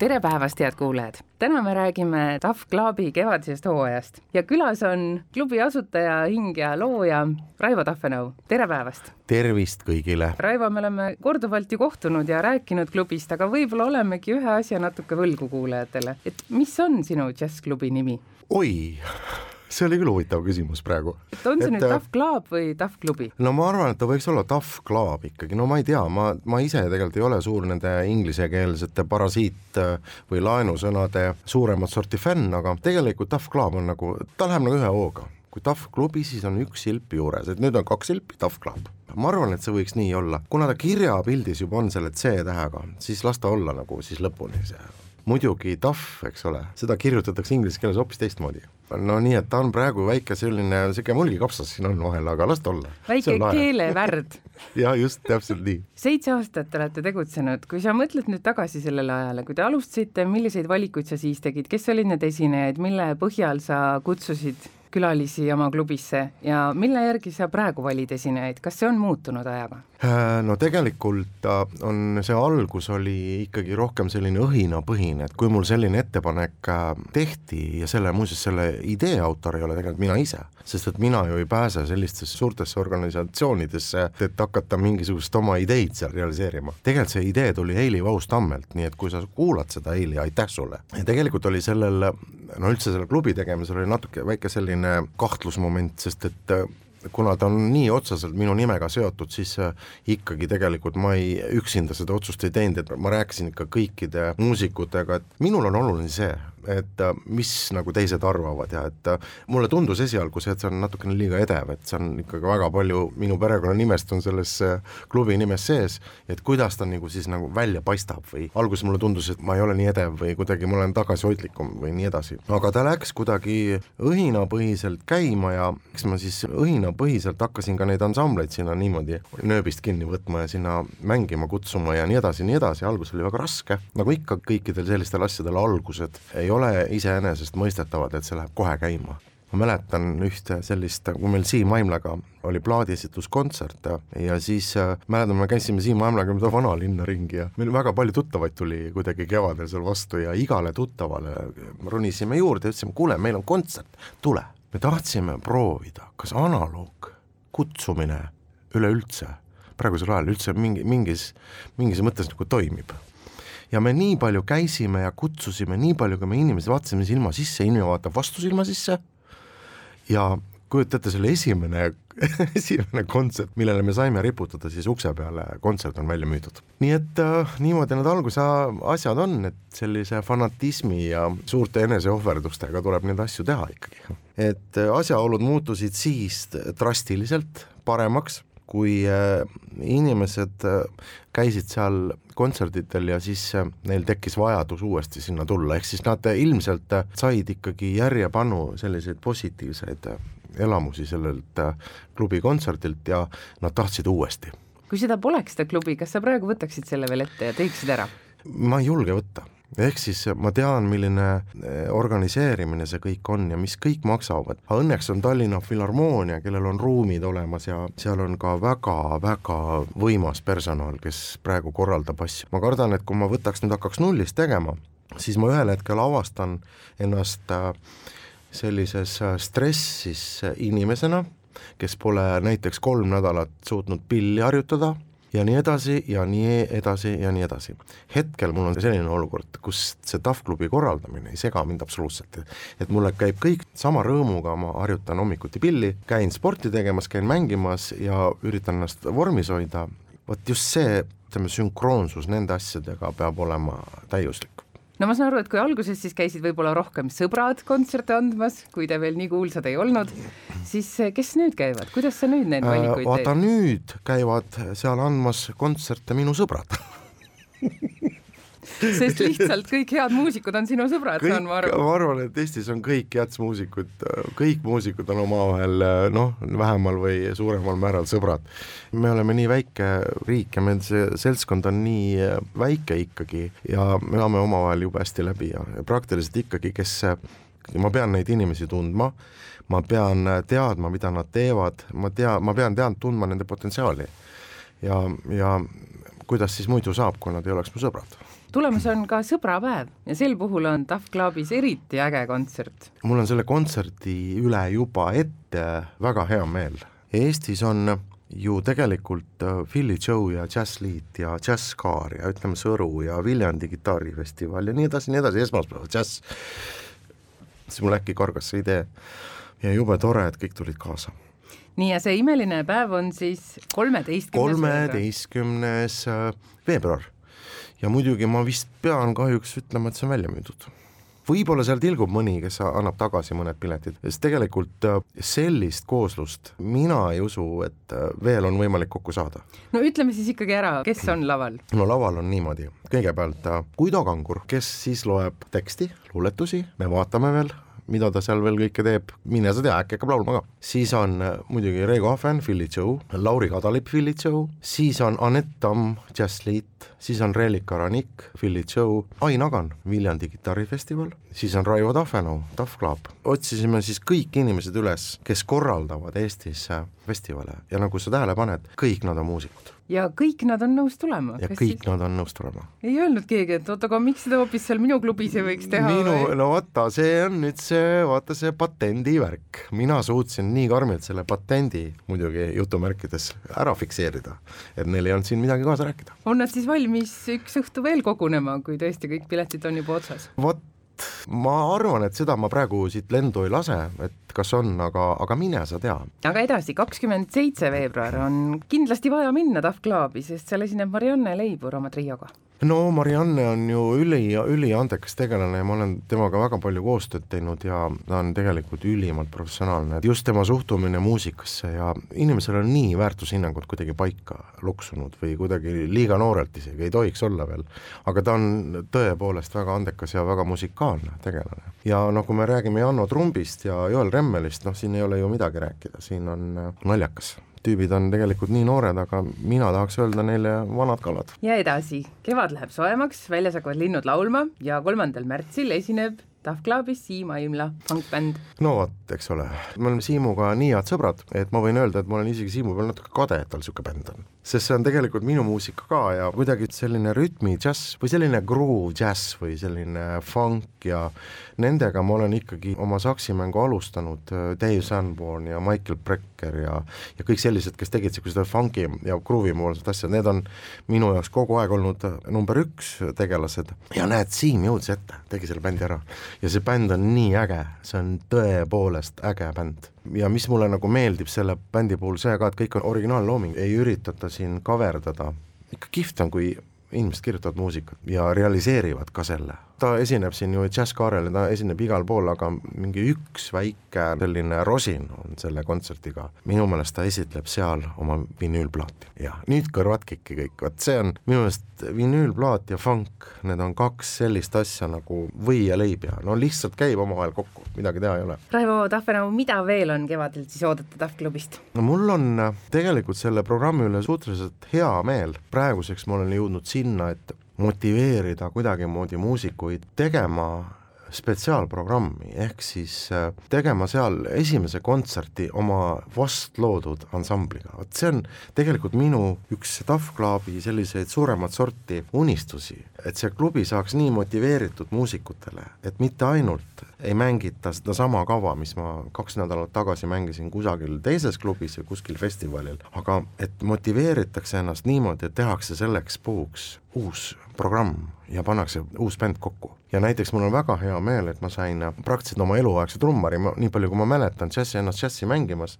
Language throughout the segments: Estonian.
tere päevast, head kuulajad! täna me räägime Tough Clubi kevadisest hooajast ja külas on klubi asutaja, hing ja looja Raivo Tahvenõu, tere päevast! tervist kõigile! Raivo, me oleme korduvalt ju kohtunud ja rääkinud klubist, aga võib-olla olemegi ühe asja natuke võlgu kuulajatele, et mis on sinu džässklubi nimi? oi see oli küll huvitav küsimus praegu. et on see et, nüüd äh, Tough Club või Tough Klubi? no ma arvan, et ta võiks olla Tough Club ikkagi, no ma ei tea, ma, ma ise tegelikult ei ole suur nende inglisekeelsete parasiit või laenusõnade suuremat sorti fänn, aga tegelikult Tough Club on nagu, ta läheb nagu ühe hooga kui Tough Klubi, siis on üks silp juures, et nüüd on kaks silpi, Tough Club. ma arvan, et see võiks nii olla, kuna ta kirjapildis juba on selle C tähega, siis las ta olla nagu siis lõpuni see muidugi tough, eks ole, seda kirjutatakse inglise keeles hoopis teistmoodi. no nii, et ta on praegu väike selline, sihuke mulgikapsas siin on vahel, aga las ta olla. väike keelevärd ja just, täpselt nii. seitse aastat olete tegutsenud, kui sa mõtled nüüd tagasi sellele ajale, kui te alustasite, milliseid valikuid sa siis tegid, kes olid need esinejaid, mille põhjal sa kutsusid külalisi oma klubisse ja mille järgi sa praegu valid esinejaid, kas see on muutunud ajaga? Äh, no tegelikult äh, on, see algus oli ikkagi rohkem selline õhinapõhine, et kui mul selline ettepanek äh, tehti ja selle, muuseas selle idee autor ei ole tegelikult mina ise, sest et mina ju ei pääse sellistesse suurtesse organisatsioonidesse, et hakata mingisugust oma ideid seal realiseerima. tegelikult see idee tuli Heili Vaus-Tammelt, nii et kui sa kuulad seda, Heili, aitäh sulle. ja tegelikult oli sellel, no üldse selle klubi tegemisel oli natuke väike selline kahtlusmoment, sest et kuna ta on nii otseselt minu nimega seotud, siis äh, ikkagi tegelikult ma ei, üksinda seda otsust ei teinud, et ma rääkisin ikka kõikide muusikutega, et minul on oluline see, et äh, mis nagu teised arvavad ja et äh, mulle tundus esialgu see, et see on natukene liiga edev, et see on ikkagi väga palju minu perekonnanimest on selles klubi nimes sees, et kuidas ta nagu siis nagu välja paistab või alguses mulle tundus, et ma ei ole nii edev või kuidagi ma olen tagasihoidlikum või nii edasi. aga ta läks kuidagi õhinapõhiselt käima ja eks ma siis õhinapõhiselt hakkasin ka neid ansambleid sinna niimoodi nööbist kinni võtma ja sinna mängima kutsuma ja nii edasi, nii edasi, algus oli väga raske, nagu ikka kõikidel sellistel asjadel algused ei ei ole iseenesestmõistetavad, et see läheb kohe käima. ma mäletan ühte sellist, kui meil Siim Aimlaga oli plaadiesituskontsert ja, siis äh, mäletan, me käisime Siim Aimlaga mööda vanalinna ringi ja meil väga palju tuttavaid tuli kuidagi kevadel seal vastu ja igale tuttavale ronisime juurde ütlesime, kuule, meil on kontsert, tule. me tahtsime proovida, kas analoog, kutsumine üleüldse praegusel ajal üldse mingi, mingis, mingis mõttes nagu toimib ja me nii palju käisime ja kutsusime, nii palju, kui me inimesi vaatasime silma sisse, inimene vaatab vastu silma sisse ja kujutate selle esimene, esimene kontsert, millele me saime riputada siis ukse peale, kontsert on välja müüdud. nii et äh, niimoodi need alguse asjad on, et sellise fanatismi ja suurte eneseohverdustega tuleb neid asju teha ikkagi. et äh, asjaolud muutusid siis drastiliselt paremaks kui äh, inimesed äh, käisid seal kontserditel ja siis äh, neil tekkis vajadus uuesti sinna tulla, ehk siis nad ilmselt said ikkagi järjepanu selliseid positiivseid elamusi sellelt klubi kontserdilt ja nad tahtsid uuesti. kui seda poleks, seda klubi, kas sa praegu võtaksid selle veel ette ja teeksid ära? ma ei julge võtta ehk siis ma tean, milline eh, organiseerimine see kõik on ja mis kõik maksavad. Õnneks on Tallinna Filharmoonia, kellel on ruumid olemas ja seal on ka väga-väga võimas personal, kes praegu korraldab asju. ma kardan, et kui ma võtaks nüüd, hakkaks nullist tegema, siis ma ühel hetkel avastan ennast äh, sellises äh, stressis inimesena, kes pole näiteks kolm nädalat suutnud pilli harjutada ja nii edasi ja nii edasi ja nii edasi. hetkel mul on selline olukord, kus see TAF klubi korraldamine ei sega mind absoluutselt, et mulle käib kõik sama rõõmuga, ma harjutan hommikuti pilli, käin sporti tegemas, käin mängimas ja üritan ennast vormis hoida, vot just see, ütleme, sünkroonsus nende asjadega peab olema täiuslik no ma saan aru, et kui alguses siis käisid võib-olla rohkem sõbrad kontserte andmas, kui te veel nii kuulsad ei olnud, siis eh, kes nüüd käivad, kuidas sa nüüd neid valikuid teed? vaata nüüd käivad seal andmas kontserte minu sõbrad sest lihtsalt kõik head muusikud on sinu sõbrad, saan ma aru. ma arvan, et Eestis on kõik jatsmuusikud, kõik muusikud on omavahel noh, vähemal või suuremal määral sõbrad. me oleme nii väike riik ja meil see seltskond on nii väike ikkagi ja me elame omavahel jube hästi läbi ja praktiliselt ikkagi, kes ma pean neid inimesi tundma, ma pean teadma, mida nad teevad, ma tea, ma pean tead-, tundma nende potentsiaali. ja, ja kuidas siis muidu saab, kui nad ei oleks mu sõbrad tulemas on ka sõbrapäev ja sel puhul on Tough Clubis eriti äge kontsert. mul on selle kontserdi üle juba ette väga hea meel. Eestis on ju tegelikult äh, Philly Joe ja Jazzliit ja Jazzkaar ja ütleme Sõru ja Viljandi kitarrifestival ja nii edasi, nii edasi, esmaspäeval džäss, siis mul äkki kargas see idee ja jube tore, et kõik tulid kaasa nii, ja see imeline päev on siis kolmeteistkümnes kolmeteistkümnes äh, veebruar. ja muidugi ma vist pean kahjuks ütlema, et see on välja müüdud võib-olla seal tilgub mõni, kes annab tagasi mõned piletid, sest tegelikult äh, sellist kooslust mina ei usu, et äh, veel on võimalik kokku saada. no ütleme siis ikkagi ära, kes on laval? no laval on niimoodi, kõigepealt Guido Kangur, kes siis loeb teksti, luuletusi, me vaatame veel, mida ta seal veel kõike teeb, mine sa tea, äkki hakkab laulma ka. siis on äh, muidugi Reigo Ahven, Philly Joe, Lauri Kadalip, Philly Joe, siis on Anett Tamm, Jazzliit, siis on Reelika Ranik, Philly Joe, Ain Agan, Viljandi kitarrifestival, siis on Raivo Tahvenau, Tough Club. otsisime siis kõik inimesed üles, kes korraldavad Eestis äh, festivale ja nagu sa tähele paned, kõik nad on muusikud ja kõik nad on nõus tulema. ja kõik siis... nad on nõus tulema. ei öelnud keegi, et oot, aga miks seda hoopis seal minu klubis ei võiks teha? minu või?, no vaata, see on nüüd see, vaata see patendi värk. mina suutsin nii karmilt selle patendi muidugi jutumärkides ära fikseerida, et neil ei olnud siin midagi kaasa rääkida. on nad siis valmis üks õhtu veel kogunema, kui tõesti kõik piletid on juba otsas? vot ma arvan, et seda ma praegu siit lendu ei lase, et kas on, aga, aga mine sa tea. aga edasi, kakskümmend seitse veebruar on kindlasti vaja minna Tough Clubi, sest seal esineb Marianne Leibur oma trioga no Marianne on ju üli, üliandekas tegelane ja ma olen temaga väga palju koostööd teinud ja ta on tegelikult ülimalt professionaalne, just tema suhtumine muusikasse ja inimesel on nii väärtushinnangud kuidagi paika loksunud või kuidagi liiga noorelt isegi, ei tohiks olla veel, aga ta on tõepoolest väga andekas ja väga musikaalne tegelane. ja noh, kui me räägime Janno Trumbist ja Joel Remmelist, noh siin ei ole ju midagi rääkida, siin on naljakas tüübid on tegelikult nii noored, aga mina tahaks öelda neile vanad kalad. ja edasi, kevad läheb soojemaks, väljas hakkavad linnud laulma ja kolmandal märtsil esineb Tough Clubis Siim Aimla, funkbänd. no vot, eks ole, me oleme Siimuga nii head sõbrad, et ma võin öelda, et ma olen isegi Siimu peal natuke kade, et tal niisugune bänd on. sest see on tegelikult minu muusika ka ja kuidagi selline rütmi džäss või selline groove džäss või selline funk ja nendega ma olen ikkagi oma saksimängu alustanud, äh, Dave Sanborn ja Michael Brecker ja ja kõik sellised, kes tegid niisugused funky ja groove'i moolsed asjad, need on minu jaoks kogu aeg olnud number üks tegelased ja näed, Siim jõudis ette, tegi selle bändi ära ja see bänd on nii äge, see on tõepoolest äge bänd. ja mis mulle nagu meeldib selle bändi puhul see ka, et kõik on originaallooming, ei üritata siin kaverdada, ikka kihvt on, kui inimesed kirjutavad muusikat ja realiseerivad ka selle ta esineb siin ju ja ta esineb igal pool, aga mingi üks väike selline rosin on selle kontserdiga. minu meelest ta esitleb seal oma vinüülplaati ja nüüd kõrvad kikki kõik, vot see on minu meelest vinüülplaat ja funk, need on kaks sellist asja nagu või ja leib ja no lihtsalt käib omavahel kokku, midagi teha ei ole. Raivo Tahvenau, mida veel on kevadel siis oodata Tahv klubist? no mul on tegelikult selle programmi üle suhteliselt hea meel, praeguseks ma olen jõudnud sinna, et motiveerida kuidagimoodi muusikuid tegema spetsiaalprogrammi, ehk siis äh, tegema seal esimese kontserti oma vastloodud ansambliga, vot see on tegelikult minu üks Tough Clubi selliseid suuremat sorti unistusi, et see klubi saaks nii motiveeritud muusikutele, et mitte ainult ei mängita sedasama kava, mis ma kaks nädalat tagasi mängisin kusagil teises klubis või kuskil festivalil, aga et motiveeritakse ennast niimoodi, et tehakse selleks puhuks uus programm ja pannakse uus bänd kokku. ja näiteks mul on väga hea meel, et ma sain praktiliselt oma eluaegse trummari, ma nii palju, kui ma mäletan, džässi ennast džässi mängimas,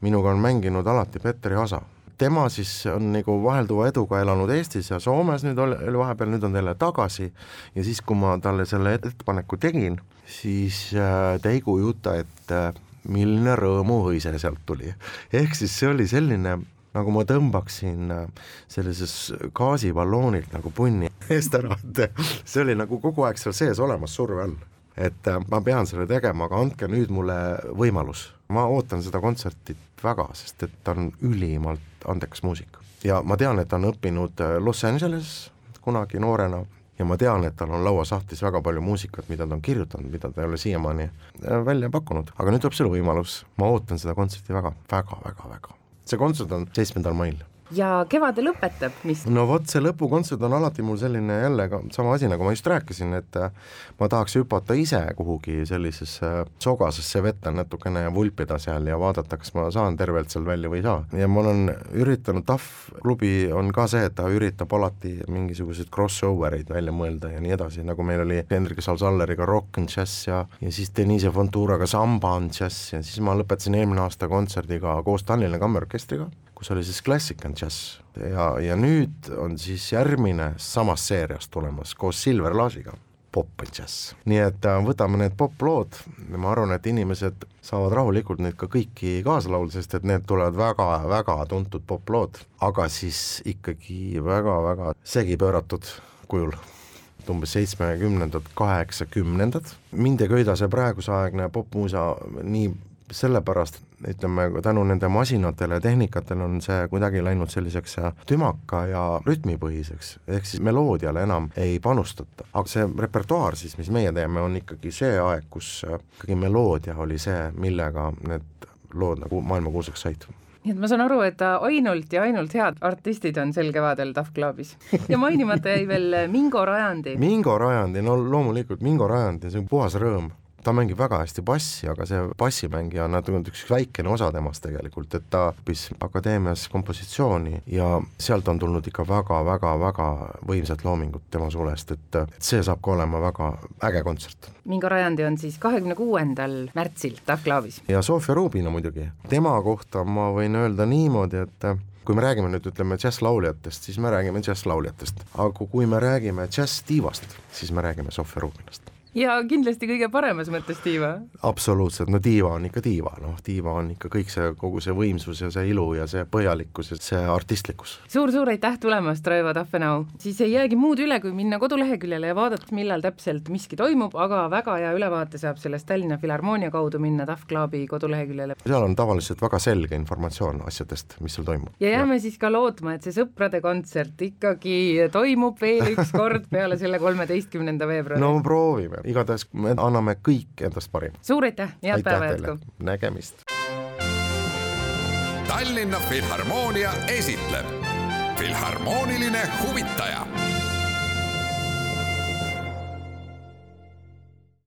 minuga on mänginud alati Petteri Asa tema siis on nagu vahelduva eduga elanud Eestis ja Soomes nüüd oli, vahepeal, nüüd on jälle tagasi ja siis, kui ma talle selle ettepaneku tegin, siis äh, ta ei kujuta ette, milline rõõmuhõise sealt tuli. ehk siis see oli selline nagu ma tõmbaksin äh, sellises gaasiballoonilt nagu punni eest ära, et see oli nagu kogu aeg seal sees olemas surve all. et äh, ma pean selle tegema, aga andke nüüd mulle võimalus. ma ootan seda kontserti väga, sest et ta on ülimalt andekas muusik. ja ma tean, et ta on õppinud äh, Los Angeles kunagi noorena ja ma tean, et tal on lauasahtlis väga palju muusikat, mida ta on kirjutanud, mida ta ei ole siiamaani välja pakkunud, aga nüüd tuleb selle võimalus, ma ootan seda kontserti väga, väga, väga, väga. See kontsert on seitsmendal mail ja kevade lõpetab, mis no vot, see lõpukontsert on alati mul selline jälle ka sama asi, nagu ma just rääkisin, et äh, ma tahaks hüpata ise kuhugi sellisesse sogasesse vette natukene ja vulpida seal ja vaadata, kas ma saan tervelt seal välja või ei saa. ja ma olen üritanud, TAF klubi on ka see, et ta üritab alati mingisuguseid crossover eid välja mõelda ja nii edasi, nagu meil oli Hendrik Salsalleriga rock and jazz ja ja siis Deniise Fonturaga samba and jazz ja siis ma lõpetasin eelmine aasta kontserdiga koos Tallinna Kammerorkestriga kus oli siis Classic and Jazz. Ja, ja nüüd on siis järgmine samast seeriast tulemas koos Silver Laasiga, Pop and Jazz. nii et äh, võtame need poplood, ma arvan, et inimesed saavad rahulikult neid ka kõiki kaasa laulda, sest et need tulevad väga-väga tuntud poplood, aga siis ikkagi väga-väga segi pööratud kujul. Umbes seitsmekümnendad, kaheksakümnendad, mind ei köida see praegusaegne popmuusa nii sellepärast, ütleme, tänu nende masinatele ja tehnikatele on see kuidagi läinud selliseks tümaka ja rütmipõhiseks, ehk siis meloodiale enam ei panustata. aga see repertuaar siis, mis meie teeme, on ikkagi see aeg, kus ikkagi meloodia oli see, millega need lood nagu maailmakuulsaks said nii et ma saan aru, et ainult ja ainult head artistid on sel kevadel Tough Clubis. ja mainimata jäi veel Mingo Rajandi. Mingo Rajandi, no loomulikult Mingo Rajandi, see on puhas rõõm ta mängib väga hästi bassi, aga see bassimängija on natuke üks väikene osa temast tegelikult, et ta õppis akadeemias kompositsiooni ja sealt on tulnud ikka väga-väga-väga võimsat loomingut tema sulest, et, et see saab ka olema väga äge kontsert. Mingo Rajandi on siis kahekümne kuuendal märtsil Tahklaavis. ja Sofia Rubino muidugi, tema kohta ma võin öelda niimoodi, et kui me räägime nüüd ütleme džässlauljatest, siis me räägime džässlauljatest, aga kui me räägime džässdiivast, siis me räägime Sofia Rubinast ja kindlasti kõige paremas mõttes diiva. absoluutselt, no diiva on ikka diiva, noh, diiva on ikka kõik see, kogu see võimsus ja see ilu ja see põhjalikkus ja see artistlikkus suur,. suur-suur aitäh tulemast, Raivo Taffenau. siis ei jäägi muud üle, kui minna koduleheküljele ja vaadata, millal täpselt miski toimub, aga väga hea ülevaate saab sellest Tallinna Filharmoonia kaudu minna Tahv Clubi koduleheküljele. seal on tavaliselt väga selge informatsioon asjadest, mis seal toimub. ja jääme ja. siis ka lootma, et see sõprade kontsert ikkagi toimub veel üks kord peale selle kolmeteistkümnenda veebruari. no proovime igatahes me anname kõik endast parima. suur aitäh, head päeva jätku! nägemist! Tallinna Filharmoonia esitleb Filharmooniline huvitaja